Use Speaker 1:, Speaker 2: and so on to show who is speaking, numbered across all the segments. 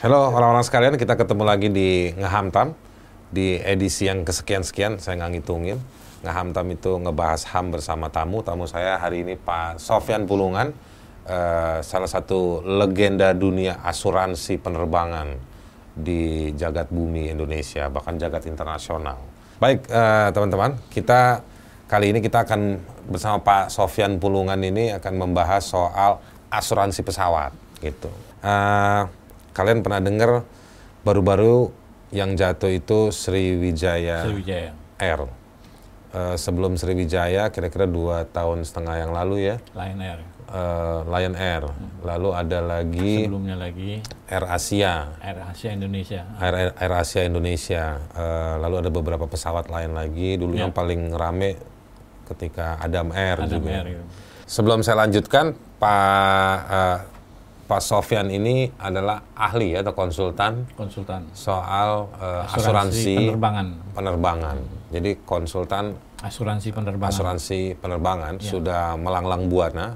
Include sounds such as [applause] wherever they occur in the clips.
Speaker 1: Halo orang-orang sekalian, kita ketemu lagi di Ngehamtam di edisi yang kesekian-sekian, saya nggak ngitungin. Ngehamtam itu ngebahas HAM bersama tamu. Tamu saya hari ini Pak Sofyan Pulungan, eh, salah satu legenda dunia asuransi penerbangan di jagat bumi Indonesia, bahkan jagat internasional. Baik eh, teman-teman, kita kali ini kita akan bersama Pak Sofyan Pulungan ini akan membahas soal asuransi pesawat gitu. Eh, kalian pernah dengar baru-baru yang jatuh itu Sriwijaya,
Speaker 2: Sriwijaya.
Speaker 1: Air. Eh, sebelum Sriwijaya kira-kira dua tahun setengah yang lalu ya,
Speaker 2: Lion Air.
Speaker 1: eh, Lion Air. Lalu ada lagi
Speaker 2: Sebelumnya lagi
Speaker 1: Air Asia,
Speaker 2: Air Asia Indonesia.
Speaker 1: Air, Air, Air Asia Indonesia. Eh, lalu ada beberapa pesawat lain lagi. Dulu
Speaker 2: Ya.
Speaker 1: yang paling rame ketika Adam Air
Speaker 2: Adam
Speaker 1: juga.
Speaker 2: Air. gitu.
Speaker 1: Sebelum saya lanjutkan, Pak eh, Pak Sofyan ini adalah ahli ya, atau konsultan
Speaker 2: Konsultan.
Speaker 1: soal eh, asuransi,
Speaker 2: penerbangan.
Speaker 1: penerbangan. Jadi konsultan
Speaker 2: Asuransi penerbangan.
Speaker 1: asuransi penerbangan sudah melanglang buana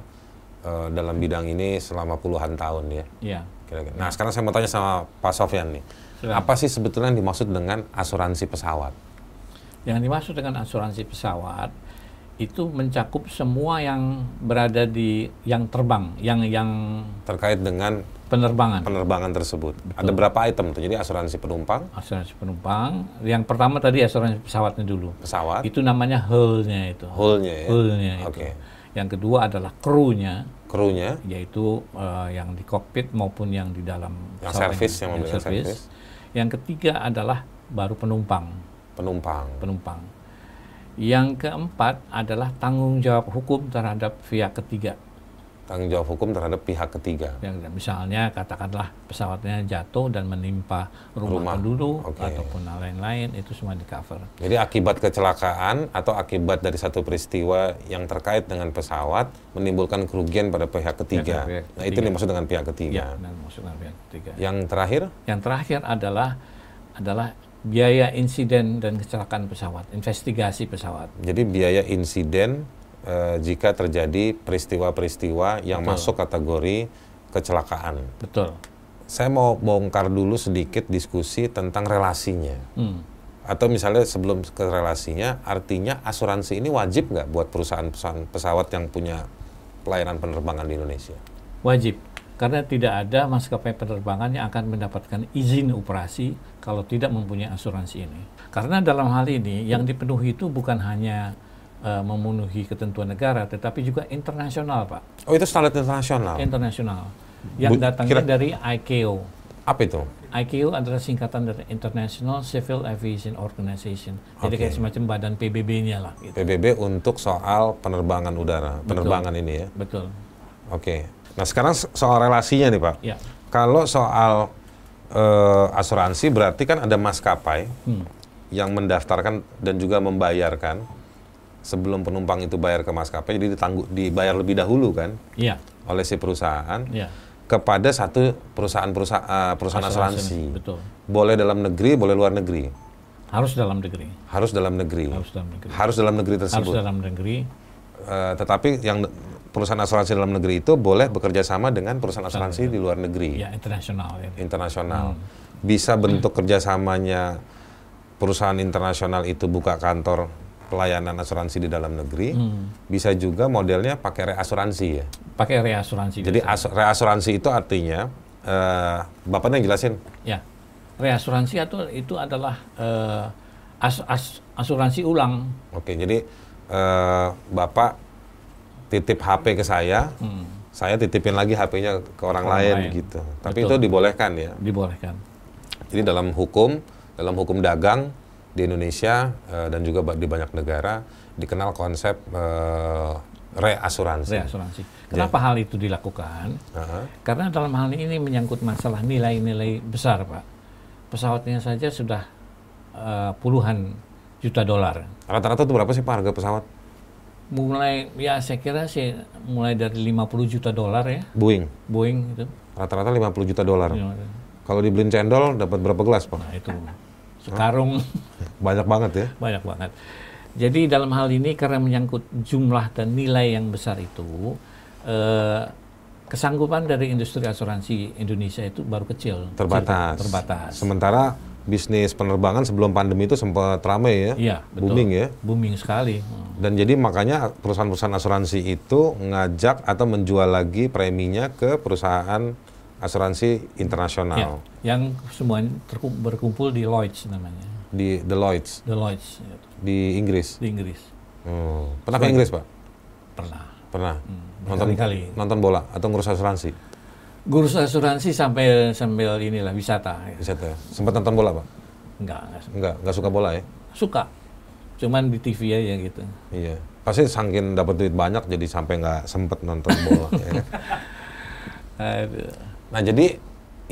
Speaker 1: eh, dalam bidang ini selama puluhan tahun ya.
Speaker 2: Iya.
Speaker 1: Kira-kira. Nah sekarang saya mau tanya sama Pak Sofyan nih,
Speaker 2: Silakan.
Speaker 1: apa sih sebetulnya yang dimaksud dengan asuransi pesawat?
Speaker 2: Yang dimaksud dengan asuransi pesawat itu mencakup semua yang berada di yang terbang, yang yang
Speaker 1: Terkait dengan
Speaker 2: penerbangan.
Speaker 1: penerbangan tersebut. Ada berapa item tuh? Jadi asuransi penumpang,
Speaker 2: Asuransi penumpang. Yang pertama tadi asuransi pesawatnya dulu.
Speaker 1: pesawat,
Speaker 2: Itu namanya hull-nya itu.
Speaker 1: hull-nya ya,
Speaker 2: Hull-nya itu.
Speaker 1: Oke.
Speaker 2: Yang kedua adalah kru-nya.
Speaker 1: krunya,
Speaker 2: yaitu eh, yang di kokpit maupun yang di dalam
Speaker 1: Yang
Speaker 2: pesawat
Speaker 1: servis, yang memberikan servis.
Speaker 2: Yang ketiga adalah baru penumpang,
Speaker 1: penumpang.
Speaker 2: penumpang. Yang keempat adalah tanggung jawab hukum terhadap pihak ketiga.
Speaker 1: Tanggung jawab hukum terhadap pihak ketiga.
Speaker 2: Yang misalnya katakanlah pesawatnya jatuh dan menimpa
Speaker 1: Rumah.
Speaker 2: rumah, penduduk
Speaker 1: Oke.
Speaker 2: ataupun lain-lain itu semua di cover.
Speaker 1: Jadi akibat kecelakaan atau akibat dari satu peristiwa yang terkait dengan pesawat menimbulkan kerugian pada pihak ketiga.
Speaker 2: pihak
Speaker 1: Nah, itu
Speaker 2: ketiga.
Speaker 1: dimaksud dengan pihak ketiga.
Speaker 2: Ya, dan maksudnya pihak ketiga.
Speaker 1: Yang terakhir,
Speaker 2: Yang terakhir adalah adalah biaya insiden dan kecelakaan pesawat, investigasi pesawat.
Speaker 1: jadi biaya insiden eh, jika terjadi peristiwa-peristiwa yang
Speaker 2: Betul.
Speaker 1: masuk kategori kecelakaan.
Speaker 2: Betul.
Speaker 1: Saya mau bongkar dulu sedikit diskusi tentang relasinya.
Speaker 2: Hmm.
Speaker 1: Atau misalnya sebelum ke relasinya, artinya asuransi ini wajib nggak buat perusahaan-perusahaan pesawat yang punya pelayanan penerbangan di Indonesia?
Speaker 2: Wajib, karena tidak ada maskapai penerbangan yang akan mendapatkan izin operasi kalau tidak mempunyai asuransi ini. Karena dalam hal ini yang dipenuhi itu bukan hanya eh, memenuhi ketentuan negara, tetapi juga internasional, Pak.
Speaker 1: Oh itu standar internasional.
Speaker 2: Internasional. Yang
Speaker 1: Bu-
Speaker 2: datangnya
Speaker 1: kira-
Speaker 2: dari ICAO.
Speaker 1: Apa itu?
Speaker 2: ICAO adalah singkatan dari International Civil Aviation Organization. Jadi kayak semacam badan PBB-nya lah. Gitu.
Speaker 1: PBB untuk soal penerbangan udara, penerbangan ini ya.
Speaker 2: Betul.
Speaker 1: Oke. Nah sekarang so- soal relasinya nih Pak.
Speaker 2: Ya.
Speaker 1: Kalau soal eh, asuransi berarti kan ada maskapai
Speaker 2: Hmm.
Speaker 1: yang mendaftarkan dan juga membayarkan sebelum penumpang itu bayar ke maskapai, jadi ditangguh, dibayar lebih dahulu kan
Speaker 2: Iya.
Speaker 1: oleh si perusahaan
Speaker 2: Iya.
Speaker 1: kepada satu perusahaan-perusahaan eh, perusahaan asuransi.
Speaker 2: Betul.
Speaker 1: Boleh dalam negeri, boleh luar negeri.
Speaker 2: Harus dalam negeri.
Speaker 1: Harus dalam negeri.
Speaker 2: Harus dalam negeri.
Speaker 1: Harus dalam negeri
Speaker 2: Harus
Speaker 1: tersebut.
Speaker 2: dalam negeri.
Speaker 1: Eh, tetapi yang perusahaan asuransi dalam negeri itu boleh bekerja sama dengan perusahaan asuransi di luar negeri,
Speaker 2: Ya, internasional. Ya.
Speaker 1: internasional.
Speaker 2: Hmm.
Speaker 1: Bisa bentuk kerjasamanya perusahaan internasional itu buka kantor pelayanan asuransi di dalam negeri.
Speaker 2: Hmm.
Speaker 1: Bisa juga modelnya pakai reasuransi ya.
Speaker 2: Pakai reasuransi.
Speaker 1: Jadi reasuransi itu artinya eh bapaknya yang jelasin.
Speaker 2: ya. Reasuransi itu itu adalah eh, as- as- asuransi ulang.
Speaker 1: Oke, jadi eh bapak titip HP ke saya,
Speaker 2: Hmm.
Speaker 1: saya titipin lagi HP-nya ke orang,
Speaker 2: Orang
Speaker 1: lain,
Speaker 2: lain.
Speaker 1: gitu. Tapi
Speaker 2: Betul.
Speaker 1: itu dibolehkan ya.
Speaker 2: Dibolehkan.
Speaker 1: Jadi dalam hukum, dalam hukum dagang di Indonesia eh, dan juga di banyak negara dikenal konsep eh, reasuransi.
Speaker 2: Reasuransi. Kenapa hal itu dilakukan?
Speaker 1: Aha.
Speaker 2: Karena dalam hal ini menyangkut masalah nilai-nilai besar, Pak. Pesawatnya saja sudah eh, puluhan juta dolar.
Speaker 1: Rata-rata itu berapa sih Pak harga pesawat
Speaker 2: Mulai ya saya kira sih mulai dari 50 juta dolar ya
Speaker 1: Boeing?
Speaker 2: Boeing itu.
Speaker 1: Rata-rata 50 juta dolar.
Speaker 2: Ya.
Speaker 1: Kalau dibeliin cendol dapat berapa gelas Pak?
Speaker 2: Nah, itu sekarung [laughs]
Speaker 1: Banyak banget ya.
Speaker 2: banyak banget. Jadi dalam hal ini karena menyangkut jumlah dan nilai yang besar itu, eh, kesanggupan dari industri asuransi Indonesia itu baru kecil.
Speaker 1: Terbatas.
Speaker 2: Kecil, terbatas.
Speaker 1: Sementara bisnis penerbangan sebelum pandemi itu sempat ramai ya,
Speaker 2: Iya, betul.
Speaker 1: booming ya.
Speaker 2: Booming sekali. Hmm.
Speaker 1: Dan jadi makanya perusahaan-perusahaan asuransi itu ngajak atau menjual lagi preminya ke perusahaan asuransi
Speaker 2: Ya,
Speaker 1: internasional
Speaker 2: yang semuanya terkum- berkumpul di Lloyd's namanya.
Speaker 1: di Deloitte
Speaker 2: The Lloyd's ya,
Speaker 1: di Inggris.
Speaker 2: di Inggris.
Speaker 1: Hmm. Pernah ke Inggris pak?
Speaker 2: Pernah.
Speaker 1: Pernah.
Speaker 2: Hmm,
Speaker 1: nonton
Speaker 2: berkali-kali.
Speaker 1: nonton bola atau ngurus asuransi?
Speaker 2: Guru asuransi sampai sambil inilah wisata. Ya.
Speaker 1: Bisa tuh. Sempat nonton bola pak?
Speaker 2: Enggak, enggak
Speaker 1: Enggak, enggak suka bola ya?
Speaker 2: suka. Cuman di TV aja gitu.
Speaker 1: Iya. Pasti sangkin dapat duit banyak jadi sampai nggak sempet nonton bola. ya kan? [laughs]
Speaker 2: Aduh.
Speaker 1: Nah jadi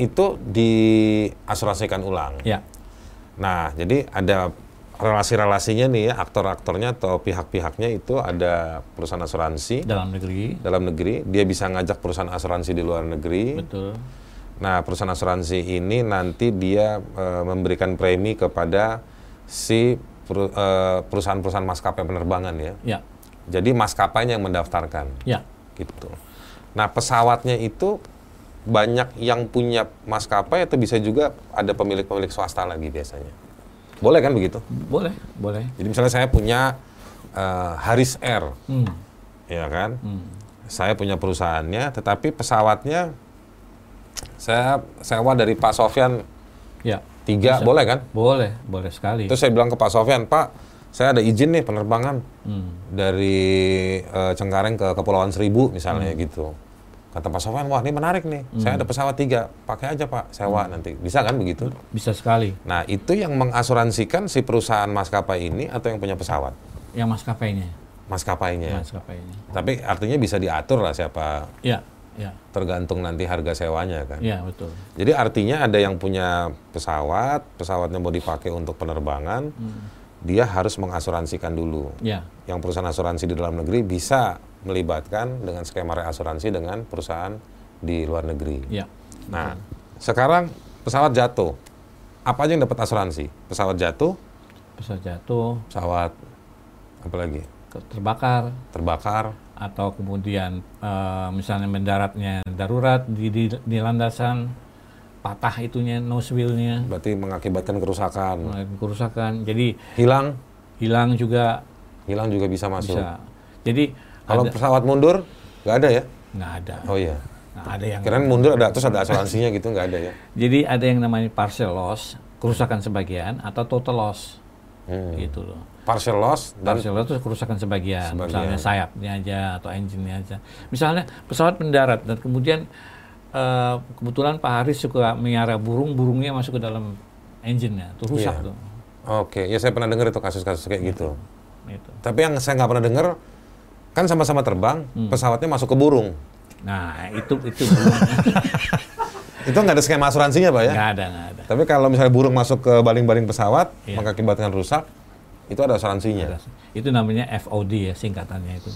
Speaker 1: itu diasuransikan ulang.
Speaker 2: Ya,
Speaker 1: Nah jadi ada relasi-relasinya nih ya, aktor-aktornya atau pihak-pihaknya itu ada perusahaan asuransi
Speaker 2: dalam negeri.
Speaker 1: dalam negeri, dia bisa ngajak perusahaan asuransi di luar negeri.
Speaker 2: Betul.
Speaker 1: Nah perusahaan asuransi ini nanti dia eh, memberikan premi kepada si eh, perusahaan-perusahaan maskapai penerbangan ya.
Speaker 2: Ya,
Speaker 1: Jadi maskapainya yang mendaftarkan.
Speaker 2: ya.
Speaker 1: gitu. Nah pesawatnya itu banyak yang punya maskapai atau bisa juga ada pemilik-pemilik swasta lagi biasanya. Boleh kan begitu?
Speaker 2: Boleh, boleh.
Speaker 1: Jadi misalnya saya punya eh, Haris Air,
Speaker 2: Hmm.
Speaker 1: ya kan?
Speaker 2: Hmm.
Speaker 1: Saya punya perusahaannya, tetapi pesawatnya saya sewa dari Pak Sofyan
Speaker 2: Ya,
Speaker 1: tiga,
Speaker 2: Bisa.
Speaker 1: boleh kan?
Speaker 2: boleh, boleh sekali.
Speaker 1: Terus saya bilang ke Pak Sofyan, Pak, saya ada izin nih penerbangan
Speaker 2: Hmm.
Speaker 1: dari eh, Cengkareng ke Kepulauan Seribu misalnya
Speaker 2: Hmm.
Speaker 1: gitu. Kata Pak Sofyan, wah ini menarik nih. Saya ada pesawat tiga, pakai aja Pak, sewa
Speaker 2: Hmm.
Speaker 1: nanti. Bisa kan begitu?
Speaker 2: Bisa sekali.
Speaker 1: Nah itu yang mengasuransikan si perusahaan maskapai ini atau yang punya pesawat?
Speaker 2: Yang maskapainya,
Speaker 1: Maskapainya.
Speaker 2: maskapainya.
Speaker 1: Tapi artinya bisa diatur lah siapa
Speaker 2: Ya, ya,
Speaker 1: tergantung nanti harga sewanya kan.
Speaker 2: ya betul.
Speaker 1: Jadi artinya ada yang punya pesawat, pesawatnya mau dipakai untuk penerbangan, dia harus mengasuransikan dulu.
Speaker 2: Ya,
Speaker 1: Yang perusahaan asuransi di dalam negeri bisa melibatkan dengan skema reasuransi dengan perusahaan di luar negeri.
Speaker 2: ya.
Speaker 1: Nah, sekarang pesawat jatuh. Apa aja yang dapat asuransi? Pesawat jatuh,
Speaker 2: Pesawat jatuh,
Speaker 1: pesawat apa lagi?
Speaker 2: terbakar,
Speaker 1: Terbakar,
Speaker 2: atau kemudian eh, misalnya mendaratnya darurat di, di, di landasan, patah itunya nose wheel-nya,
Speaker 1: berarti mengakibatkan kerusakan.
Speaker 2: mengalami kerusakan. Jadi
Speaker 1: Hilang,
Speaker 2: hilang juga
Speaker 1: hilang juga bisa masuk.
Speaker 2: bisa. Jadi
Speaker 1: Kalau
Speaker 2: ada-
Speaker 1: pesawat mundur, nggak ada ya?
Speaker 2: nggak ada,
Speaker 1: Oh iya.
Speaker 2: nggak ada yang.
Speaker 1: Kirain mundur ada, terus ada asuransinya gitu, nggak ada ya?
Speaker 2: Jadi ada yang namanya partial loss, kerusakan sebagian atau total loss,
Speaker 1: Hmm.
Speaker 2: gitu loh.
Speaker 1: Partial loss dan
Speaker 2: Partial loss itu kerusakan sebagian,
Speaker 1: Sebagian.
Speaker 2: misalnya sayapnya aja atau engine-nya aja. Misalnya pesawat mendarat dan kemudian eh, kebetulan Pak Haris suka miara burung, burungnya masuk ke dalam engine-nya, tuh rusak
Speaker 1: Iya.
Speaker 2: tuh.
Speaker 1: Oke, ya saya pernah dengar itu kasus-kasus kayak gitu.
Speaker 2: Gitu.
Speaker 1: Tapi yang saya nggak pernah dengar, kan sama-sama terbang,
Speaker 2: Hmm.
Speaker 1: pesawatnya masuk ke burung.
Speaker 2: Nah itu itu [laughs]
Speaker 1: Itu nggak ada skema asuransinya, Pak ya?
Speaker 2: nggak ada nggak ada.
Speaker 1: Tapi kalau misalnya burung masuk ke baling-baling pesawat,
Speaker 2: Iya.
Speaker 1: mengakibatkan rusak, itu ada asuransinya.
Speaker 2: Itu namanya FOD ya singkatannya itu.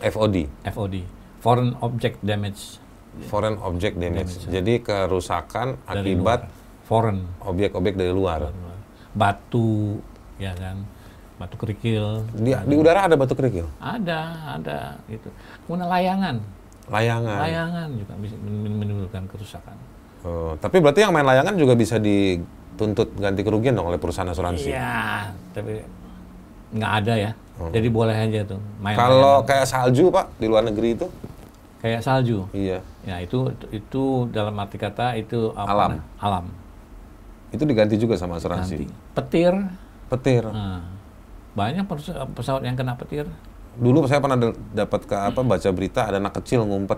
Speaker 1: FOD,
Speaker 2: FOD, Foreign Object Damage
Speaker 1: Foreign Object Damage.
Speaker 2: Damage.
Speaker 1: Jadi kerusakan
Speaker 2: dari
Speaker 1: akibat
Speaker 2: luar. foreign
Speaker 1: objek-objek dari luar.
Speaker 2: batu ya kan batu kerikil
Speaker 1: Di, di udara ada batu kerikil,
Speaker 2: ada ada itu kemudian layangan
Speaker 1: layangan.
Speaker 2: layangan juga bisa men- menimbulkan kerusakan
Speaker 1: Oh, tapi berarti yang main layangan juga bisa dituntut ganti kerugian dong oleh perusahaan asuransi.
Speaker 2: iya tapi nggak ada ya jadi boleh aja tuh main.
Speaker 1: Kalau kayak salju pak di luar negeri itu,
Speaker 2: kayak salju
Speaker 1: iya,
Speaker 2: ya itu itu dalam arti kata itu apa
Speaker 1: Alam.
Speaker 2: nah, alam
Speaker 1: itu diganti juga sama asuransi.
Speaker 2: nanti petir
Speaker 1: Petir.
Speaker 2: nah, banyak pesawat yang kena petir
Speaker 1: Dulu saya pernah da- dapat ke apa baca berita ada anak kecil ngumpet.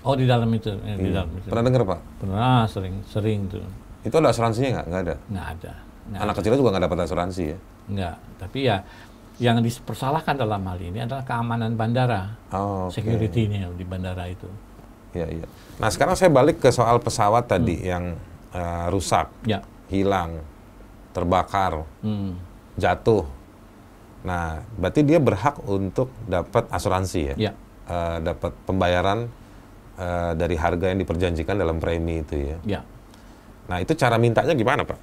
Speaker 2: oh di dalam itu ya, di dalam itu
Speaker 1: Pernah dengar pak?
Speaker 2: pernah sering sering tuh
Speaker 1: Itu ada asuransinya nggak? Nggak ada.
Speaker 2: nggak ada nggak
Speaker 1: Anak kecilnya juga nggak dapat asuransi ya.
Speaker 2: Enggak, tapi ya yang dipersalahkan dalam hal ini adalah keamanan bandara,
Speaker 1: Oh, oke.
Speaker 2: security-nya di bandara itu.
Speaker 1: Iya iya. Nah sekarang saya balik ke soal pesawat
Speaker 2: Hmm.
Speaker 1: tadi yang eh, rusak,
Speaker 2: Ya,
Speaker 1: hilang, terbakar,
Speaker 2: hmm.
Speaker 1: jatuh. Nah berarti dia berhak untuk dapat asuransi ya.
Speaker 2: ya,
Speaker 1: Eh, dapat pembayaran eh, dari harga yang diperjanjikan dalam premi itu ya.
Speaker 2: ya.
Speaker 1: Nah itu cara mintanya gimana pak?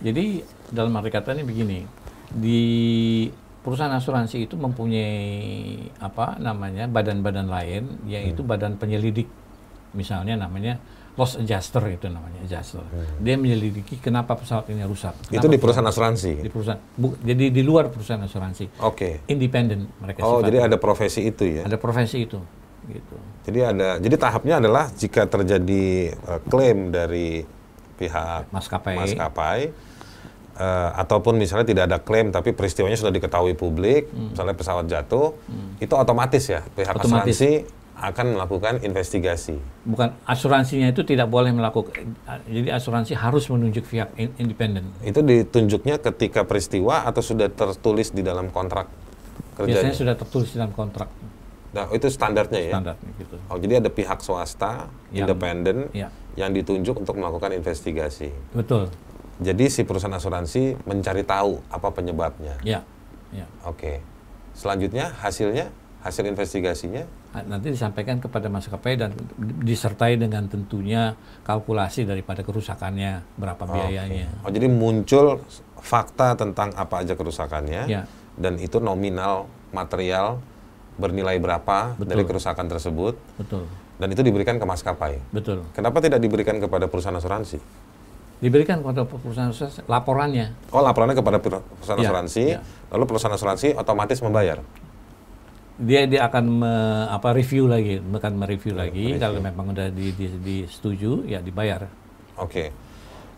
Speaker 2: Jadi dalam arti katanya begini, di perusahaan asuransi itu mempunyai apa namanya badan-badan lain, yaitu badan penyelidik. misalnya namanya loss adjuster itu namanya adjuster. Dia menyelidiki kenapa pesawat ini rusak.
Speaker 1: Hmm. Itu
Speaker 2: Kenapa
Speaker 1: di perusahaan asuransi.
Speaker 2: di perusahaan bu- jadi di luar perusahaan asuransi
Speaker 1: Oke.
Speaker 2: independen mereka
Speaker 1: Oh,
Speaker 2: sifatnya.
Speaker 1: jadi ada profesi itu ya.
Speaker 2: ada profesi itu gitu
Speaker 1: Jadi ada jadi tahapnya adalah jika terjadi eh, klaim dari pihak
Speaker 2: maskapai
Speaker 1: maskapai eh, ataupun misalnya tidak ada klaim tapi peristiwanya sudah diketahui publik, misalnya pesawat jatuh, itu otomatis ya pihak
Speaker 2: Hmm. Otomatis.
Speaker 1: asuransi akan melakukan investigasi.
Speaker 2: bukan asuransinya itu tidak boleh melakukan jadi asuransi harus menunjuk pihak in- independen
Speaker 1: Itu ditunjuknya ketika peristiwa atau sudah tertulis di dalam kontrak
Speaker 2: biasanya
Speaker 1: kerjanya.
Speaker 2: sudah tertulis dalam kontrak
Speaker 1: Nah, itu standarnya ya.
Speaker 2: standarnya gitu
Speaker 1: Oh, jadi ada pihak swasta
Speaker 2: Yang-
Speaker 1: independen
Speaker 2: ya
Speaker 1: yang ditunjuk untuk melakukan investigasi.
Speaker 2: betul
Speaker 1: Jadi si perusahaan asuransi mencari tahu apa penyebabnya.
Speaker 2: ya ya
Speaker 1: Oke. Selanjutnya hasilnya, hasil investigasinya.
Speaker 2: nanti disampaikan kepada maskapai dan disertai dengan tentunya kalkulasi daripada kerusakannya berapa biayanya
Speaker 1: Oh, jadi muncul fakta tentang apa aja kerusakannya
Speaker 2: ya
Speaker 1: dan itu nominal material bernilai berapa
Speaker 2: Betul.
Speaker 1: dari kerusakan tersebut
Speaker 2: betul
Speaker 1: dan itu diberikan ke maskapai.
Speaker 2: betul
Speaker 1: Kenapa tidak diberikan kepada perusahaan asuransi?
Speaker 2: Diberikan kepada perusahaan asuransi laporannya
Speaker 1: Oh, laporannya kepada perusahaan
Speaker 2: Ya,
Speaker 1: asuransi,
Speaker 2: ya.
Speaker 1: lalu perusahaan asuransi otomatis membayar.
Speaker 2: dia dia akan me- apa review lagi akan mereview lagi
Speaker 1: mereview.
Speaker 2: kalau memang udah di, di, disetujui ya dibayar
Speaker 1: Oke.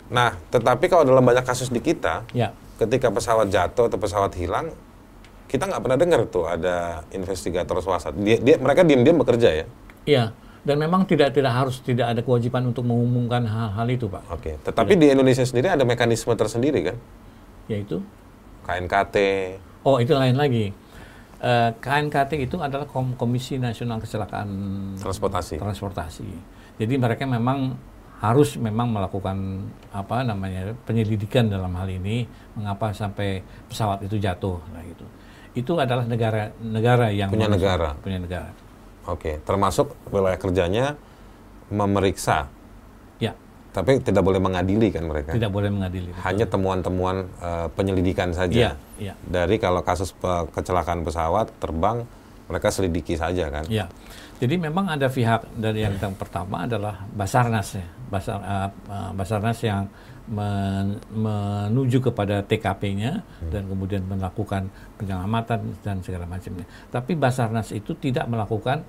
Speaker 1: Nah, tetapi kalau dalam banyak kasus di kita,
Speaker 2: ya
Speaker 1: ketika pesawat jatuh atau pesawat hilang, kita nggak pernah dengar tuh ada investigator swasta. Dia, dia mereka diam-diam bekerja ya.
Speaker 2: iya dan memang tidak tidak harus tidak ada kewajiban untuk mengumumkan hal-hal itu pak
Speaker 1: Oke. Tetapi di Indonesia sendiri ada mekanisme tersendiri kan?
Speaker 2: yaitu
Speaker 1: KNKT.
Speaker 2: oh itu lain lagi Eh, KNKT itu adalah Kom- Komisi Nasional Kecelakaan
Speaker 1: Transportasi.
Speaker 2: transportasi. Jadi mereka memang harus memang melakukan apa namanya penyelidikan dalam hal ini mengapa sampai pesawat itu jatuh nah gitu. Itu adalah negara negara yang
Speaker 1: Punya negara.
Speaker 2: punya negara.
Speaker 1: Oke. Termasuk wilayah kerjanya memeriksa,
Speaker 2: Ya,
Speaker 1: tapi tidak boleh mengadili kan mereka.
Speaker 2: tidak boleh mengadili.
Speaker 1: Hanya temuan-temuan eh, penyelidikan saja.
Speaker 2: Iya, iya.
Speaker 1: Dari kalau kasus kecelakaan pesawat terbang, mereka selidiki saja kan.
Speaker 2: Ya, jadi memang ada pihak dari yang yang pertama adalah Basarnas ya, Basar, uh, Basarnas yang men- menuju kepada TKP-nya dan kemudian melakukan penyelamatan dan segala macamnya. Tapi Basarnas itu tidak melakukan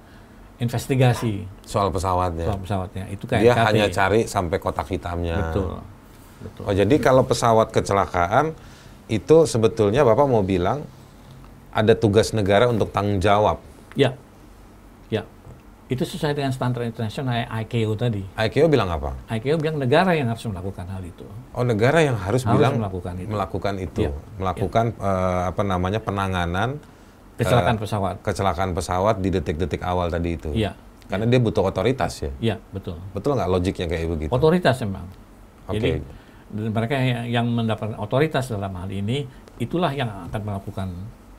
Speaker 2: investigasi
Speaker 1: Soal pesawatnya.
Speaker 2: soal pesawatnya. Itu kayak
Speaker 1: Dia hanya cari sampai kotak hitamnya.
Speaker 2: betul, betul.
Speaker 1: Oh, jadi kalau pesawat kecelakaan itu sebetulnya Bapak mau bilang ada tugas negara untuk tanggung jawab.
Speaker 2: Ya. Itu sesuai dengan standar internasional ICAO tadi.
Speaker 1: ICAO bilang apa?
Speaker 2: ICAO bilang negara yang harus melakukan hal itu.
Speaker 1: Oh, negara yang harus,
Speaker 2: Harus
Speaker 1: bilang
Speaker 2: melakukan itu.
Speaker 1: melakukan itu,
Speaker 2: Iya,
Speaker 1: melakukan eh, apa namanya penanganan
Speaker 2: Kecelakaan
Speaker 1: eh,
Speaker 2: pesawat.
Speaker 1: kecelakaan pesawat di detik-detik awal tadi itu.
Speaker 2: Iya,
Speaker 1: Karena dia butuh otoritas ya.
Speaker 2: iya betul.
Speaker 1: Betul nggak logiknya kayak begitu?
Speaker 2: Otoritas memang.
Speaker 1: Oke.
Speaker 2: Jadi dan mereka yang, yang mendapatkan otoritas dalam hal ini itulah yang akan melakukan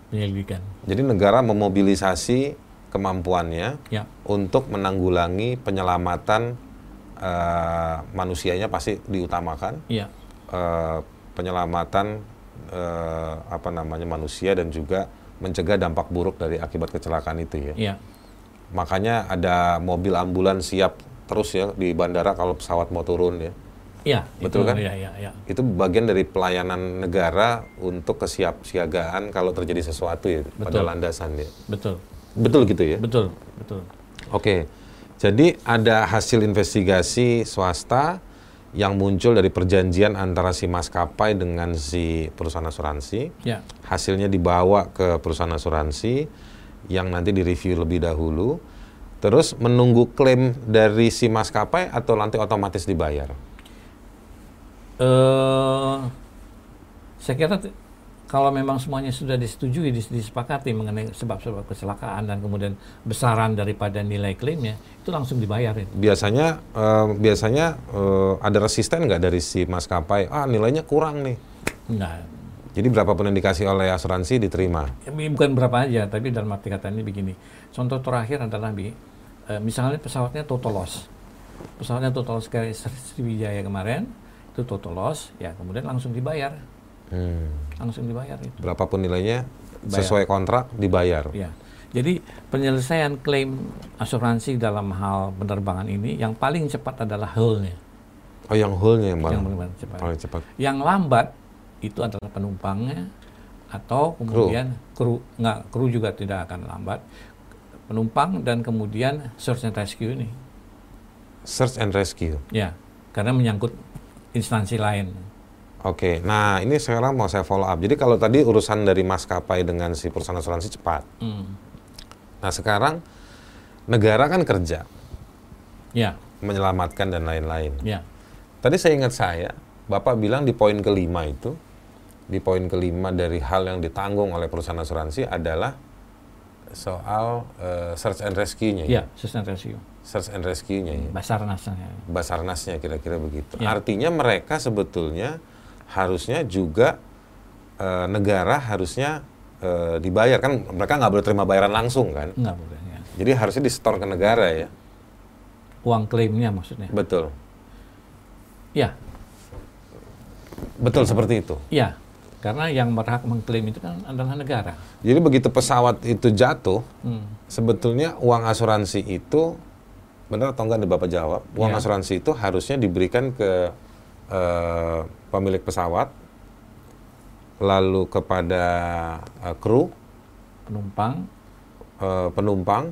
Speaker 2: penyelidikan.
Speaker 1: Jadi negara memobilisasi kemampuannya
Speaker 2: Ya,
Speaker 1: untuk menanggulangi penyelamatan eh, manusianya pasti diutamakan.
Speaker 2: iya,
Speaker 1: eh, penyelamatan eh, apa namanya manusia dan juga mencegah dampak buruk dari akibat kecelakaan itu ya.
Speaker 2: iya,
Speaker 1: Makanya ada mobil ambulans siap terus ya di bandara kalau pesawat mau turun ya.
Speaker 2: iya.
Speaker 1: Betul
Speaker 2: itu,
Speaker 1: kan?
Speaker 2: Iya, iya, iya.
Speaker 1: Itu bagian dari pelayanan negara untuk kesiapsiagaan kalau terjadi sesuatu ya pada
Speaker 2: Betul.
Speaker 1: landasan ya.
Speaker 2: Betul,
Speaker 1: Betul gitu ya.
Speaker 2: betul, betul.
Speaker 1: Oke. Jadi ada hasil investigasi swasta yang muncul dari perjanjian antara si maskapai dengan si perusahaan asuransi.
Speaker 2: Ya,
Speaker 1: Hasilnya dibawa ke perusahaan asuransi yang nanti direview lebih dahulu. Terus menunggu klaim dari si maskapai atau nanti otomatis dibayar.
Speaker 2: eh saya kira kalau memang semuanya sudah disetujui, dis- disepakati mengenai sebab-sebab kecelakaan dan kemudian besaran daripada nilai klaimnya, itu langsung dibayarin.
Speaker 1: Biasanya eh, biasanya eh, ada resisten nggak dari si maskapai? Ah nilainya kurang nih.
Speaker 2: Enggak,
Speaker 1: Jadi berapapun yang dikasih oleh asuransi diterima.
Speaker 2: Bukan berapa aja, tapi dalam arti kata ini begini. Contoh terakhir adalah bi, eh, misalnya pesawatnya total loss. Pesawatnya total loss kayak Sriwijaya kemarin, itu total loss, ya kemudian langsung dibayar,
Speaker 1: Hmm.
Speaker 2: langsung dibayar itu.
Speaker 1: Berapapun nilainya
Speaker 2: Bayar.
Speaker 1: sesuai kontrak dibayar.
Speaker 2: Ya. Jadi penyelesaian klaim asuransi dalam hal penerbangan ini yang paling cepat adalah hull-nya.
Speaker 1: Oh, yang hull-nya yang paling,
Speaker 2: yang paling cepat.
Speaker 1: paling cepat.
Speaker 2: Yang lambat itu adalah penumpangnya atau kemudian kru nggak kru juga tidak akan lambat penumpang dan kemudian search and rescue ini
Speaker 1: Search and rescue.
Speaker 2: ya karena menyangkut instansi lain
Speaker 1: Oke, nah ini sekarang mau saya follow up. Jadi kalau tadi urusan dari maskapai dengan si perusahaan asuransi cepat.
Speaker 2: Hmm.
Speaker 1: Nah sekarang negara kan kerja
Speaker 2: ya
Speaker 1: menyelamatkan dan lain-lain.
Speaker 2: ya
Speaker 1: Tadi saya ingat saya, Bapak bilang di poin kelima itu, di poin kelima dari hal yang ditanggung oleh perusahaan asuransi adalah soal eh, search and rescue-nya.
Speaker 2: ya search and rescue
Speaker 1: Search and rescue-nya ya.
Speaker 2: basarnasnya
Speaker 1: Basarnasnya kira-kira begitu.
Speaker 2: Ya.
Speaker 1: Artinya mereka sebetulnya harusnya juga eh, negara harusnya eh, dibayar kan mereka nggak boleh terima bayaran langsung kan.
Speaker 2: nggak boleh ya
Speaker 1: Jadi harusnya disetor ke negara ya.
Speaker 2: uang klaimnya maksudnya
Speaker 1: Betul.
Speaker 2: ya
Speaker 1: Betul seperti itu.
Speaker 2: ya karena yang berhak mengklaim itu kan adalah negara
Speaker 1: Jadi begitu pesawat itu jatuh,
Speaker 2: Hmm.
Speaker 1: sebetulnya uang asuransi itu benar atau enggak nih Bapak jawab? Uang
Speaker 2: Ya.
Speaker 1: asuransi itu harusnya diberikan ke eh, pemilik pesawat, lalu kepada eh, kru,
Speaker 2: penumpang.
Speaker 1: eh, penumpang,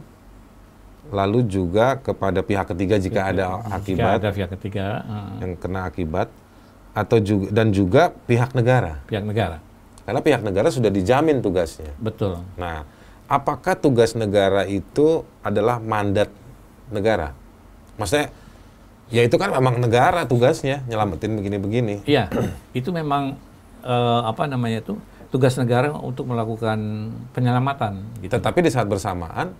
Speaker 1: lalu juga kepada pihak ketiga jika ada
Speaker 2: jika
Speaker 1: akibat.
Speaker 2: ada pihak ketiga eh,
Speaker 1: yang kena akibat, atau juga dan juga pihak negara.
Speaker 2: pihak negara.
Speaker 1: Karena pihak negara sudah dijamin tugasnya.
Speaker 2: betul.
Speaker 1: Nah, apakah tugas negara itu adalah mandat negara? Maksudnya, ya itu kan memang negara tugasnya nyelamatin begini-begini.
Speaker 2: Iya, itu memang eh, apa namanya itu tugas negara untuk melakukan penyelamatan. Gitu.
Speaker 1: Tetapi di saat bersamaan,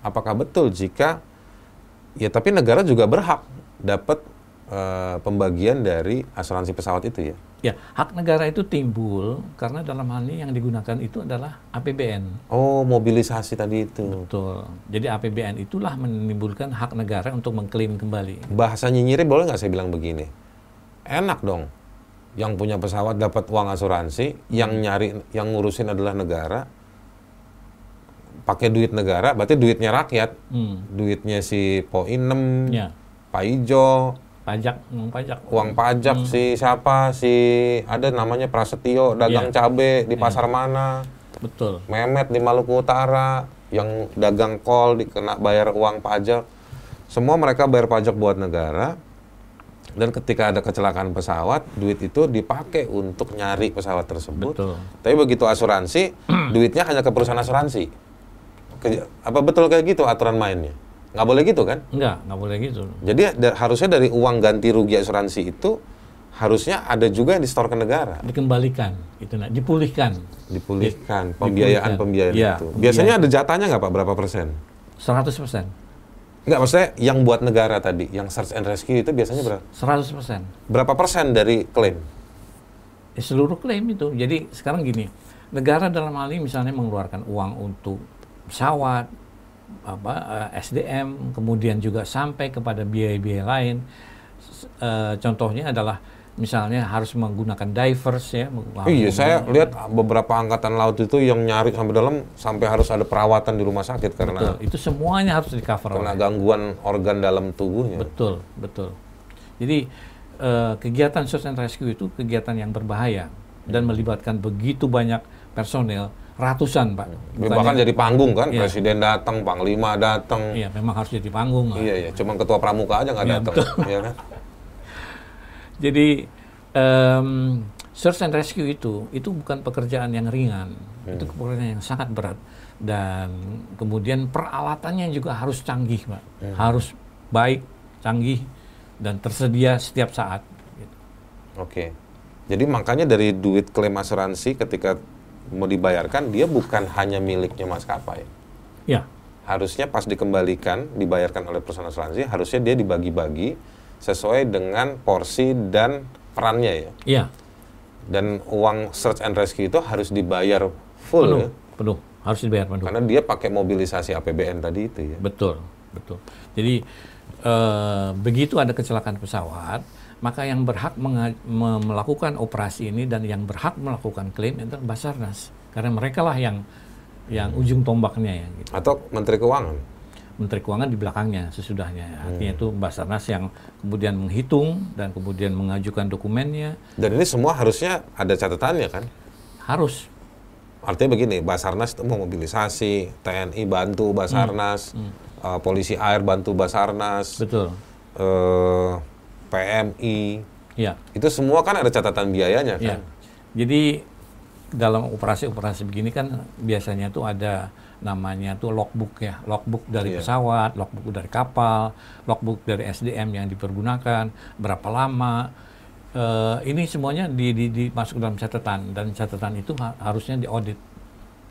Speaker 1: apakah betul jika ya tapi negara juga berhak dapat eh, pembagian dari asuransi pesawat itu ya?
Speaker 2: Ya, hak negara itu timbul karena dalam hal ini yang digunakan itu adalah APBN.
Speaker 1: Oh, mobilisasi tadi itu.
Speaker 2: Betul. Jadi APBN itulah menimbulkan hak negara untuk mengklaim kembali.
Speaker 1: Bahasa nyinyirnya boleh nggak saya bilang begini? Enak dong. Yang punya pesawat dapat uang asuransi, yang nyari, yang ngurusin adalah negara. Pakai duit negara, berarti duitnya rakyat.
Speaker 2: Hmm.
Speaker 1: Duitnya si Poinem,
Speaker 2: Ya,
Speaker 1: Pak Ijo,
Speaker 2: pajak, uang pajak.
Speaker 1: uang pajak si siapa, si ada namanya Prasetyo, dagang
Speaker 2: Iya.
Speaker 1: cabe di pasar mana,
Speaker 2: Betul.
Speaker 1: Memet di Maluku Utara, yang dagang kol dikena bayar uang pajak. Semua mereka bayar pajak buat negara. Dan ketika ada kecelakaan pesawat, duit itu dipakai untuk nyari pesawat tersebut.
Speaker 2: Betul.
Speaker 1: Tapi begitu asuransi, [clears throat] duitnya hanya ke perusahaan asuransi. Ke- apa betul kayak gitu aturan mainnya? Nggak boleh gitu kan?
Speaker 2: Enggak, nggak boleh gitu.
Speaker 1: Jadi da- harusnya dari uang ganti rugi asuransi itu harusnya ada juga yang disetor ke negara,
Speaker 2: Dikembalikan, itu nah, dipulihkan.
Speaker 1: dipulihkan
Speaker 2: Di-
Speaker 1: pembiayaan pembiayaan
Speaker 2: Iya,
Speaker 1: itu.
Speaker 2: pembiayaan.
Speaker 1: Biasanya ada jatahnya nggak pak? Berapa persen?
Speaker 2: 100 persen.
Speaker 1: Nggak, maksudnya yang buat negara tadi, yang search and rescue itu biasanya berapa?
Speaker 2: 100 persen.
Speaker 1: Berapa persen dari klaim?
Speaker 2: Ya, seluruh klaim itu. Jadi sekarang gini, negara dalam hal ini misalnya mengeluarkan uang untuk pesawat, apa eh, SDM, kemudian juga sampai kepada biaya-biaya lain. Eh, contohnya adalah misalnya harus menggunakan divers ya.
Speaker 1: iya, saya lihat beberapa angkatan laut itu yang nyari sampai dalam sampai harus ada perawatan di rumah sakit karena
Speaker 2: Betul, itu semuanya harus di cover
Speaker 1: karena gangguan organ dalam tubuhnya.
Speaker 2: Betul, betul. Jadi eh, kegiatan search and rescue itu kegiatan yang berbahaya dan melibatkan begitu banyak personel, ratusan pak.
Speaker 1: Ya, bahkan jadi panggung kan,
Speaker 2: Iya.
Speaker 1: presiden datang, panglima datang.
Speaker 2: Iya, memang harus jadi panggung.
Speaker 1: Iya, iya. Cuma ketua pramuka aja nggak
Speaker 2: Iya,
Speaker 1: datang, [laughs] ya kan?
Speaker 2: Jadi em, search and rescue itu itu bukan pekerjaan yang ringan, itu pekerjaan yang sangat berat dan kemudian peralatannya juga harus canggih, pak, harus baik, canggih dan tersedia setiap saat. gitu.
Speaker 1: Oke. Jadi makanya dari duit klaim asuransi ketika mau dibayarkan dia bukan hanya miliknya maskapai.
Speaker 2: Ya,
Speaker 1: Harusnya pas dikembalikan dibayarkan oleh perusahaan asuransi harusnya dia dibagi-bagi sesuai dengan porsi dan perannya ya.
Speaker 2: iya,
Speaker 1: Dan uang search and rescue itu harus dibayar full
Speaker 2: penuh,
Speaker 1: ya.
Speaker 2: penuh, harus dibayar penuh.
Speaker 1: Karena dia pakai mobilisasi APBN tadi itu ya.
Speaker 2: Betul, betul. Jadi eh, begitu ada kecelakaan pesawat, maka yang berhak melakukan operasi ini dan yang berhak melakukan klaim itu Basarnas, karena mereka lah yang yang ujung tombaknya ya. Gitu.
Speaker 1: Atau Menteri Keuangan?
Speaker 2: Menteri Keuangan di belakangnya sesudahnya. Artinya itu Basarnas yang kemudian menghitung dan kemudian mengajukan dokumennya.
Speaker 1: Dan ini semua harusnya ada catatannya kan?
Speaker 2: Harus.
Speaker 1: Artinya begini, Basarnas itu mau mobilisasi, TNI bantu Basarnas, uh, polisi air bantu Basarnas,
Speaker 2: Betul.
Speaker 1: eh, PMI,
Speaker 2: Ya.
Speaker 1: itu semua kan ada catatan biayanya
Speaker 2: Ya.
Speaker 1: kan?
Speaker 2: Jadi dalam operasi-operasi begini kan biasanya tuh ada namanya tuh logbook ya, logbook dari
Speaker 1: Iya.
Speaker 2: pesawat, logbook dari kapal, logbook dari SDM yang dipergunakan, berapa lama. Eh, ini semuanya di, di, dimasuk dalam catatan dan catatan itu ha- harusnya diaudit.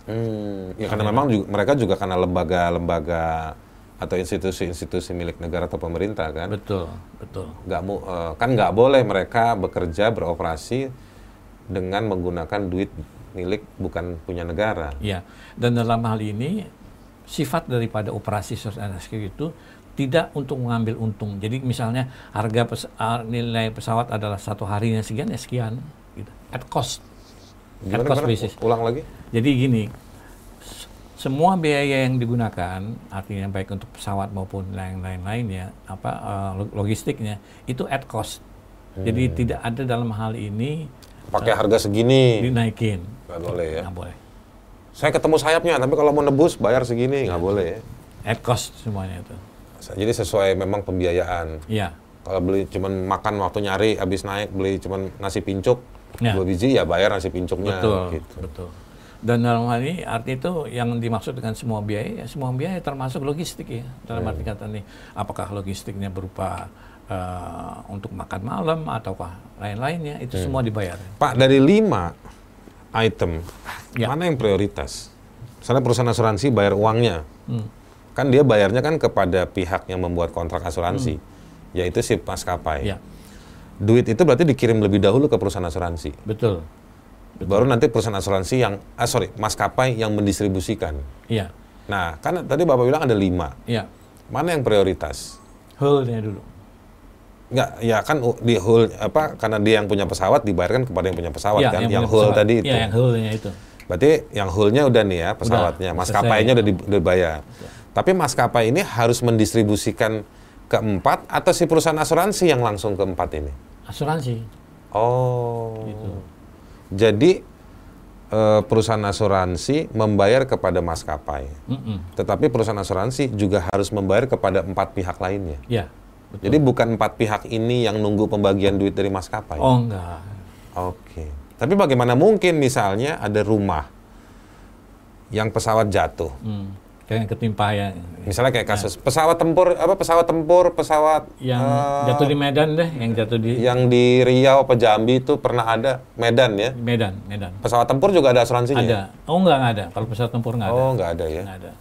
Speaker 1: Hmm, ya karena memang juga, mereka juga karena lembaga-lembaga atau institusi-institusi milik negara atau pemerintah kan,
Speaker 2: Betul, betul.
Speaker 1: nggak mu, eh, kan nggak boleh mereka bekerja beroperasi dengan menggunakan duit milik bukan punya negara.
Speaker 2: Ya, dan dalam hal ini sifat daripada operasi search and rescue itu tidak untuk mengambil untung. Jadi misalnya harga pes- nilai pesawat adalah satu harinya sekian ya sekian, gitu. At cost. At
Speaker 1: Gimana,
Speaker 2: cost
Speaker 1: gimana?
Speaker 2: basis.
Speaker 1: Ulang lagi?
Speaker 2: Jadi gini, semua biaya yang digunakan, artinya baik untuk pesawat maupun lain-lain lainnya, apa eh, log- logistiknya itu at cost. Jadi
Speaker 1: Hmm.
Speaker 2: tidak ada dalam hal ini
Speaker 1: Pakai harga segini,
Speaker 2: dinaikin.
Speaker 1: nggak boleh ya.
Speaker 2: Nggak boleh.
Speaker 1: Saya ketemu sayapnya, tapi kalau mau nebus bayar segini nggak boleh ya.
Speaker 2: At cost semuanya itu.
Speaker 1: Jadi sesuai memang pembiayaan.
Speaker 2: Iya.
Speaker 1: Kalau beli cuman makan waktu nyari, habis naik beli cuman nasi pincuk
Speaker 2: Ya.
Speaker 1: dua biji ya bayar nasi pincuknya.
Speaker 2: Betul,
Speaker 1: Gitu.
Speaker 2: betul. Dan dalam hal ini arti itu yang dimaksud dengan semua biaya, ya semua biaya termasuk logistik ya. Dalam arti kata nih, apakah logistiknya berupa eh, untuk makan malam ataukah lain-lainnya, itu semua dibayar.
Speaker 1: Pak dari lima item
Speaker 2: Ya.
Speaker 1: mana yang prioritas? Misalnya perusahaan asuransi bayar uangnya,
Speaker 2: Hmm.
Speaker 1: kan dia bayarnya kan kepada pihak yang membuat kontrak asuransi, yaitu si maskapai.
Speaker 2: Ya,
Speaker 1: Duit itu berarti dikirim lebih dahulu ke perusahaan asuransi.
Speaker 2: betul.
Speaker 1: Baru nanti perusahaan asuransi yang, ah sorry, maskapai yang mendistribusikan.
Speaker 2: Iya,
Speaker 1: Nah, kan tadi Bapak bilang ada lima.
Speaker 2: iya.
Speaker 1: Mana yang prioritas?
Speaker 2: Hull-nya dulu.
Speaker 1: Enggak, ya kan di hull apa karena dia yang punya pesawat dibayarkan kepada yang punya pesawat
Speaker 2: Iya,
Speaker 1: kan, yang,
Speaker 2: punya
Speaker 1: hull
Speaker 2: pesawat.
Speaker 1: tadi itu.
Speaker 2: Iya, yang hull-nya itu.
Speaker 1: Berarti yang hullnya udah nih ya pesawatnya,
Speaker 2: Udah,
Speaker 1: maskapainya udah di- udah dibayar. Tapi maskapai ini harus mendistribusikan ke empat atau si perusahaan asuransi yang langsung ke empat ini?
Speaker 2: Asuransi.
Speaker 1: Oh,
Speaker 2: Gitu.
Speaker 1: Jadi eh, perusahaan asuransi membayar kepada maskapai,
Speaker 2: Mm-mm.
Speaker 1: tetapi perusahaan asuransi juga harus membayar kepada empat pihak lainnya.
Speaker 2: Iya. betul.
Speaker 1: Jadi bukan empat pihak ini yang nunggu pembagian duit dari maskapai.
Speaker 2: Oh, enggak.
Speaker 1: Oke. Tapi bagaimana mungkin misalnya ada rumah yang pesawat jatuh.
Speaker 2: Hmm. Kayak ketimpa ya.
Speaker 1: Misalnya kayak kasus pesawat tempur apa pesawat tempur, pesawat
Speaker 2: Yang
Speaker 1: eh,
Speaker 2: jatuh di Medan deh, yang jatuh di
Speaker 1: yang di Riau apa Jambi itu pernah ada Medan ya.
Speaker 2: Medan, Medan.
Speaker 1: Pesawat tempur juga ada asuransinya.
Speaker 2: Ada. Oh enggak, enggak ada. Kalau pesawat tempur enggak ada.
Speaker 1: Oh, nggak ada ya.
Speaker 2: Nggak ada.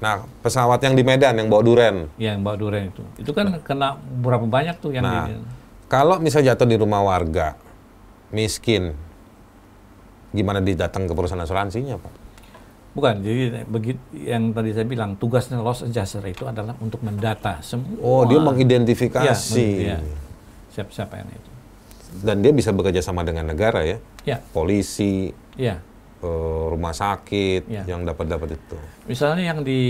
Speaker 1: Nah, pesawat yang di Medan yang bawa duren.
Speaker 2: Yang bawa duren itu. Itu kan kena berapa banyak tuh yang
Speaker 1: Nah,
Speaker 2: di,
Speaker 1: kalau misalnya jatuh di rumah warga miskin, gimana didatang ke perusahaan asuransinya, Pak?
Speaker 2: Bukan, jadi begitu yang tadi saya bilang tugasnya loss adjuster itu adalah untuk mendata semua.
Speaker 1: Oh, dia mengidentifikasi.
Speaker 2: iya. Siapa-siapa yang itu.
Speaker 1: Dan dia bisa bekerja sama dengan negara ya.
Speaker 2: Ya,
Speaker 1: Polisi,
Speaker 2: ya.
Speaker 1: rumah sakit
Speaker 2: Iya.
Speaker 1: yang dapat dapat itu.
Speaker 2: Misalnya yang di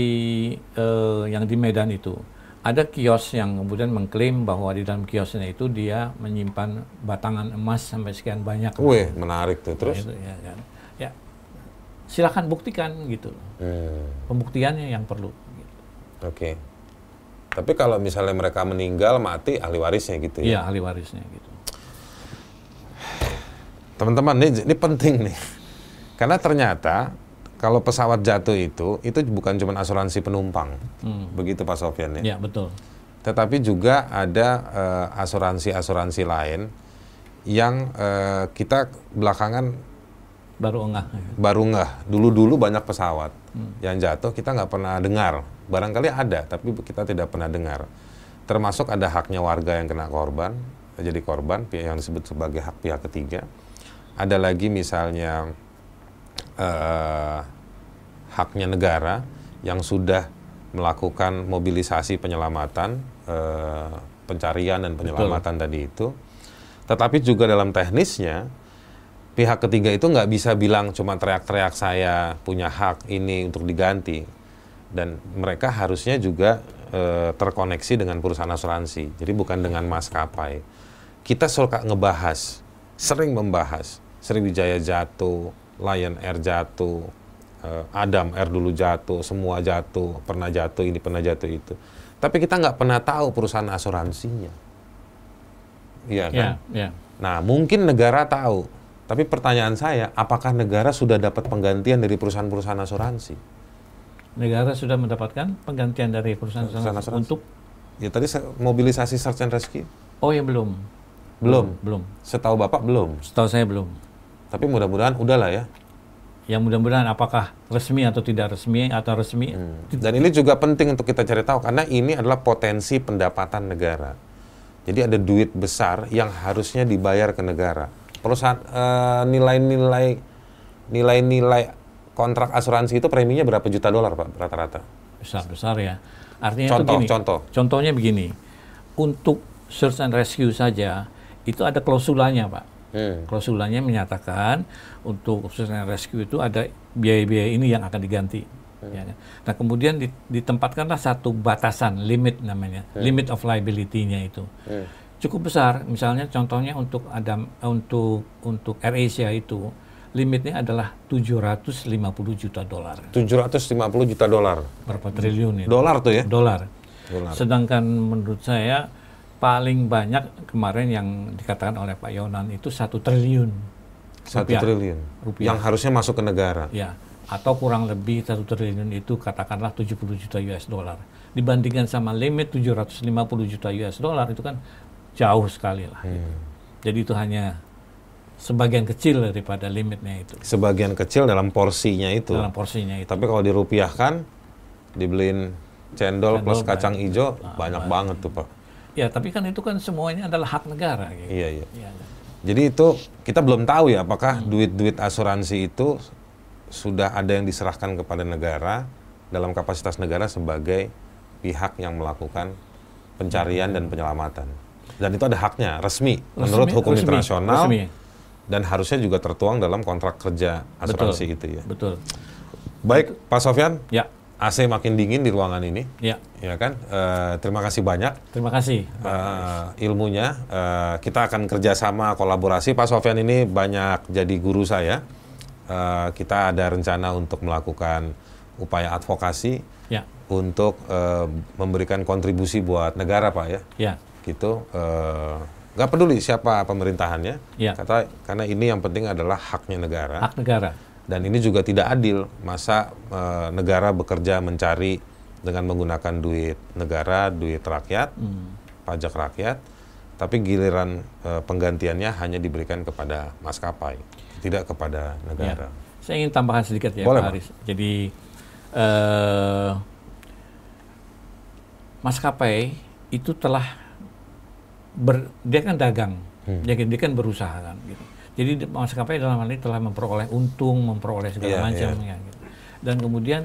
Speaker 2: eh, yang di Medan itu ada kios yang kemudian mengklaim bahwa di dalam kiosnya itu dia menyimpan batangan emas sampai sekian banyak.
Speaker 1: Wih, menarik tuh. Terus?
Speaker 2: Itu, ya, ya, silakan buktikan gitu.
Speaker 1: Hmm,
Speaker 2: Pembuktiannya yang perlu. gitu.
Speaker 1: Oke. Tapi kalau misalnya mereka meninggal, mati, ahli warisnya gitu ya.
Speaker 2: Iya, ahli warisnya gitu.
Speaker 1: Teman-teman, ini, ini penting nih. Karena ternyata kalau pesawat jatuh itu, itu bukan cuma asuransi penumpang.
Speaker 2: Hmm.
Speaker 1: Begitu Pak Sofyan ya.
Speaker 2: Ya, betul.
Speaker 1: Tetapi juga ada eh, asuransi-asuransi lain yang eh, kita belakangan
Speaker 2: Baru enggak.
Speaker 1: baru nggak. Dulu-dulu banyak pesawat yang jatuh kita nggak pernah dengar. Barangkali ada, tapi kita tidak pernah dengar. Termasuk ada haknya warga yang kena korban, jadi korban yang disebut sebagai hak pihak ketiga. Ada lagi misalnya eh, haknya negara yang sudah melakukan mobilisasi penyelamatan, eh, pencarian dan penyelamatan tadi itu. Tetapi juga dalam teknisnya pihak ketiga itu nggak bisa bilang cuma teriak-teriak saya punya hak ini untuk diganti. Dan mereka harusnya juga e, terkoneksi dengan perusahaan asuransi. Jadi bukan dengan maskapai. Kita suka ngebahas sering membahas. Sriwijaya jatuh Lion Air jatuh eh, Adam Air dulu jatuh semua jatuh pernah jatuh ini pernah jatuh itu. Tapi kita nggak pernah tahu perusahaan asuransinya. Iya kan?
Speaker 2: Ya, ya.
Speaker 1: nah mungkin negara tahu tapi pertanyaan saya apakah negara sudah dapat penggantian dari perusahaan-perusahaan asuransi
Speaker 2: Negara sudah mendapatkan penggantian dari perusahaan,
Speaker 1: Perusahaan
Speaker 2: asuransi
Speaker 1: asuransi.
Speaker 2: untuk
Speaker 1: ya tadi mobilisasi search and rescue
Speaker 2: oh ya belum.
Speaker 1: belum
Speaker 2: Belum.
Speaker 1: setahu bapak belum
Speaker 2: Setahu saya belum.
Speaker 1: tapi mudah-mudahan udahlah ya
Speaker 2: Yang mudah-mudahan apakah resmi atau tidak resmi atau resmi
Speaker 1: Dan ini juga penting untuk kita cari tahu karena ini adalah potensi pendapatan negara. Jadi ada duit besar yang harusnya dibayar ke negara. Perusahaan eh, nilai-nilai nilai-nilai kontrak asuransi itu preminya berapa juta dolar Pak rata-rata?
Speaker 2: besar-besar ya. Artinya
Speaker 1: Contoh,
Speaker 2: itu gini.
Speaker 1: contoh.
Speaker 2: Contohnya begini. Untuk search and rescue saja itu ada klausulanya, Pak.
Speaker 1: Hmm.
Speaker 2: Klausulanya menyatakan untuk search and rescue itu ada biaya-biaya ini yang akan diganti. Ya kan? Nah kemudian di- ditempatkanlah satu batasan limit namanya, limit of liability-nya itu cukup besar. Misalnya contohnya untuk Adam eh, untuk untuk AirAsia itu limitnya adalah 750 juta dolar.
Speaker 1: 750 juta dolar.
Speaker 2: Berapa triliun itu?
Speaker 1: Dolar tuh ya?
Speaker 2: Dolar. Sedangkan menurut saya paling banyak kemarin yang dikatakan oleh Pak Yonan itu satu triliun.
Speaker 1: Satu triliun.
Speaker 2: Rupiah.
Speaker 1: Yang harusnya masuk ke negara.
Speaker 2: Ya, atau kurang lebih satu triliun itu katakanlah 70 juta US dollar. Dibandingkan sama limit 750 juta US dollar itu kan jauh sekali lah.
Speaker 1: Hmm.
Speaker 2: Jadi itu hanya sebagian kecil daripada limitnya itu
Speaker 1: Sebagian kecil dalam porsinya itu.
Speaker 2: dalam porsinya itu.
Speaker 1: Tapi kalau dirupiahkan, dibeliin cendol,
Speaker 2: Cendol
Speaker 1: plus kacang hijau, banyak banget tuh Pak.
Speaker 2: Ya, tapi kan itu kan semuanya adalah hak negara. Gitu.
Speaker 1: Iya, iya.
Speaker 2: Ya,
Speaker 1: Jadi itu kita belum tahu ya apakah
Speaker 2: Hmm.
Speaker 1: duit-duit asuransi itu sudah ada yang diserahkan kepada negara dalam kapasitas negara sebagai pihak yang melakukan pencarian dan penyelamatan. Dan itu ada haknya resmi, menurut
Speaker 2: Resmi-
Speaker 1: hukum
Speaker 2: resmi,
Speaker 1: internasional
Speaker 2: resmi.
Speaker 1: dan harusnya juga tertuang dalam kontrak kerja asuransi itu ya.
Speaker 2: Betul.
Speaker 1: Baik, Pak Sofyan,
Speaker 2: Ya,
Speaker 1: AC makin dingin di ruangan ini,
Speaker 2: ya.
Speaker 1: ya kan? Eh, terima kasih banyak
Speaker 2: Terima kasih.
Speaker 1: eh, ilmunya. Eh, kita akan kerjasama kolaborasi. Pak Sofyan ini banyak jadi guru saya. Eh, kita ada rencana untuk melakukan upaya advokasi
Speaker 2: Ya,
Speaker 1: untuk eh, memberikan kontribusi buat negara, Pak ya.
Speaker 2: ya,
Speaker 1: Gitu. Eh, nggak peduli siapa pemerintahannya,
Speaker 2: Ya.
Speaker 1: kata karena ini yang penting adalah haknya negara.
Speaker 2: hak negara.
Speaker 1: Dan ini juga tidak adil. Masa eh, negara bekerja mencari dengan menggunakan duit negara, duit rakyat,
Speaker 2: Hmm.
Speaker 1: pajak rakyat, tapi giliran eh, penggantiannya hanya diberikan kepada maskapai, tidak kepada
Speaker 2: Ya.
Speaker 1: negara.
Speaker 2: Saya ingin tambahkan sedikit ya,
Speaker 1: Boleh,
Speaker 2: Pak
Speaker 1: Pak.
Speaker 2: Haris. Jadi maskapai itu telah ber, dia kan dagang,
Speaker 1: Hmm.
Speaker 2: dia, dia kan berusaha kan. Gitu. Jadi di- maskapai dalam hal ini telah memperoleh untung, memperoleh segala
Speaker 1: Iya,
Speaker 2: macam ya. Gitu. Dan kemudian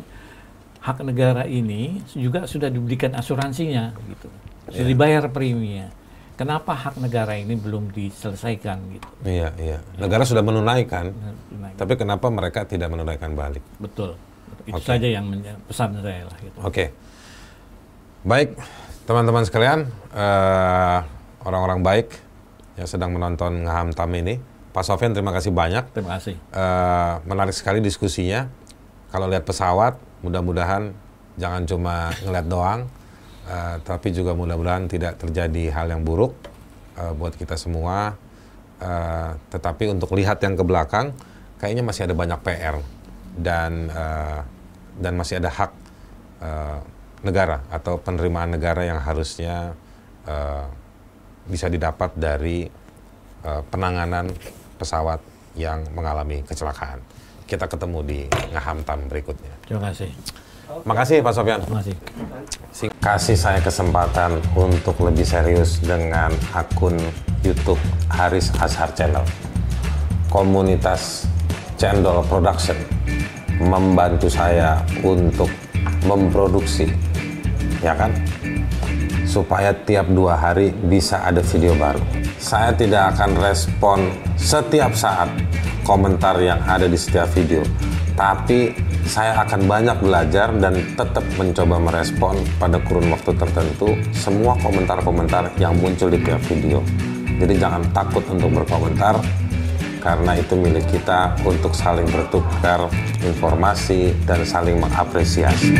Speaker 2: hak negara ini juga sudah diberikan asuransinya, gitu. Sudah
Speaker 1: Iya.
Speaker 2: dibayar preminya. Kenapa hak negara ini belum diselesaikan gitu?
Speaker 1: Iya, iya. Negara sudah menunaikan,
Speaker 2: Nah,
Speaker 1: tapi kenapa mereka tidak menunaikan balik?
Speaker 2: Betul. Itu
Speaker 1: Oke.
Speaker 2: saja yang pesan saya lah gitu.
Speaker 1: Oke. Baik, teman-teman sekalian, eh, orang-orang baik yang sedang menonton Ngaham Tam ini. Pak Sofyan, terima kasih banyak.
Speaker 2: Terima kasih.
Speaker 1: Eh, menarik sekali diskusinya. Kalau lihat pesawat, mudah-mudahan jangan cuma ngeliat doang, eh, tapi juga mudah-mudahan tidak terjadi hal yang buruk eh, buat kita semua. Eh, tetapi untuk lihat yang ke belakang, kayaknya masih ada banyak PR dan eh, dan masih ada hak eh, negara atau penerimaan negara yang harusnya eh, bisa didapat dari eh, penanganan pesawat yang mengalami kecelakaan. Kita ketemu di Ngahamtam berikutnya.
Speaker 2: Terima kasih.
Speaker 1: Makasih Pak Sofyan.
Speaker 2: Terima kasih.
Speaker 1: Kasih saya kesempatan untuk lebih serius dengan akun YouTube Haris Ashar Channel. Komunitas Cendol Production membantu saya untuk memproduksi, ya kan? Supaya tiap dua hari bisa ada video baru. Saya tidak akan respon setiap saat komentar yang ada di setiap video. Tapi saya akan banyak belajar dan tetap mencoba merespon pada kurun waktu tertentu semua komentar-komentar yang muncul di tiap video. Jadi jangan takut untuk berkomentar karena itu milik kita untuk saling bertukar informasi dan saling mengapresiasi.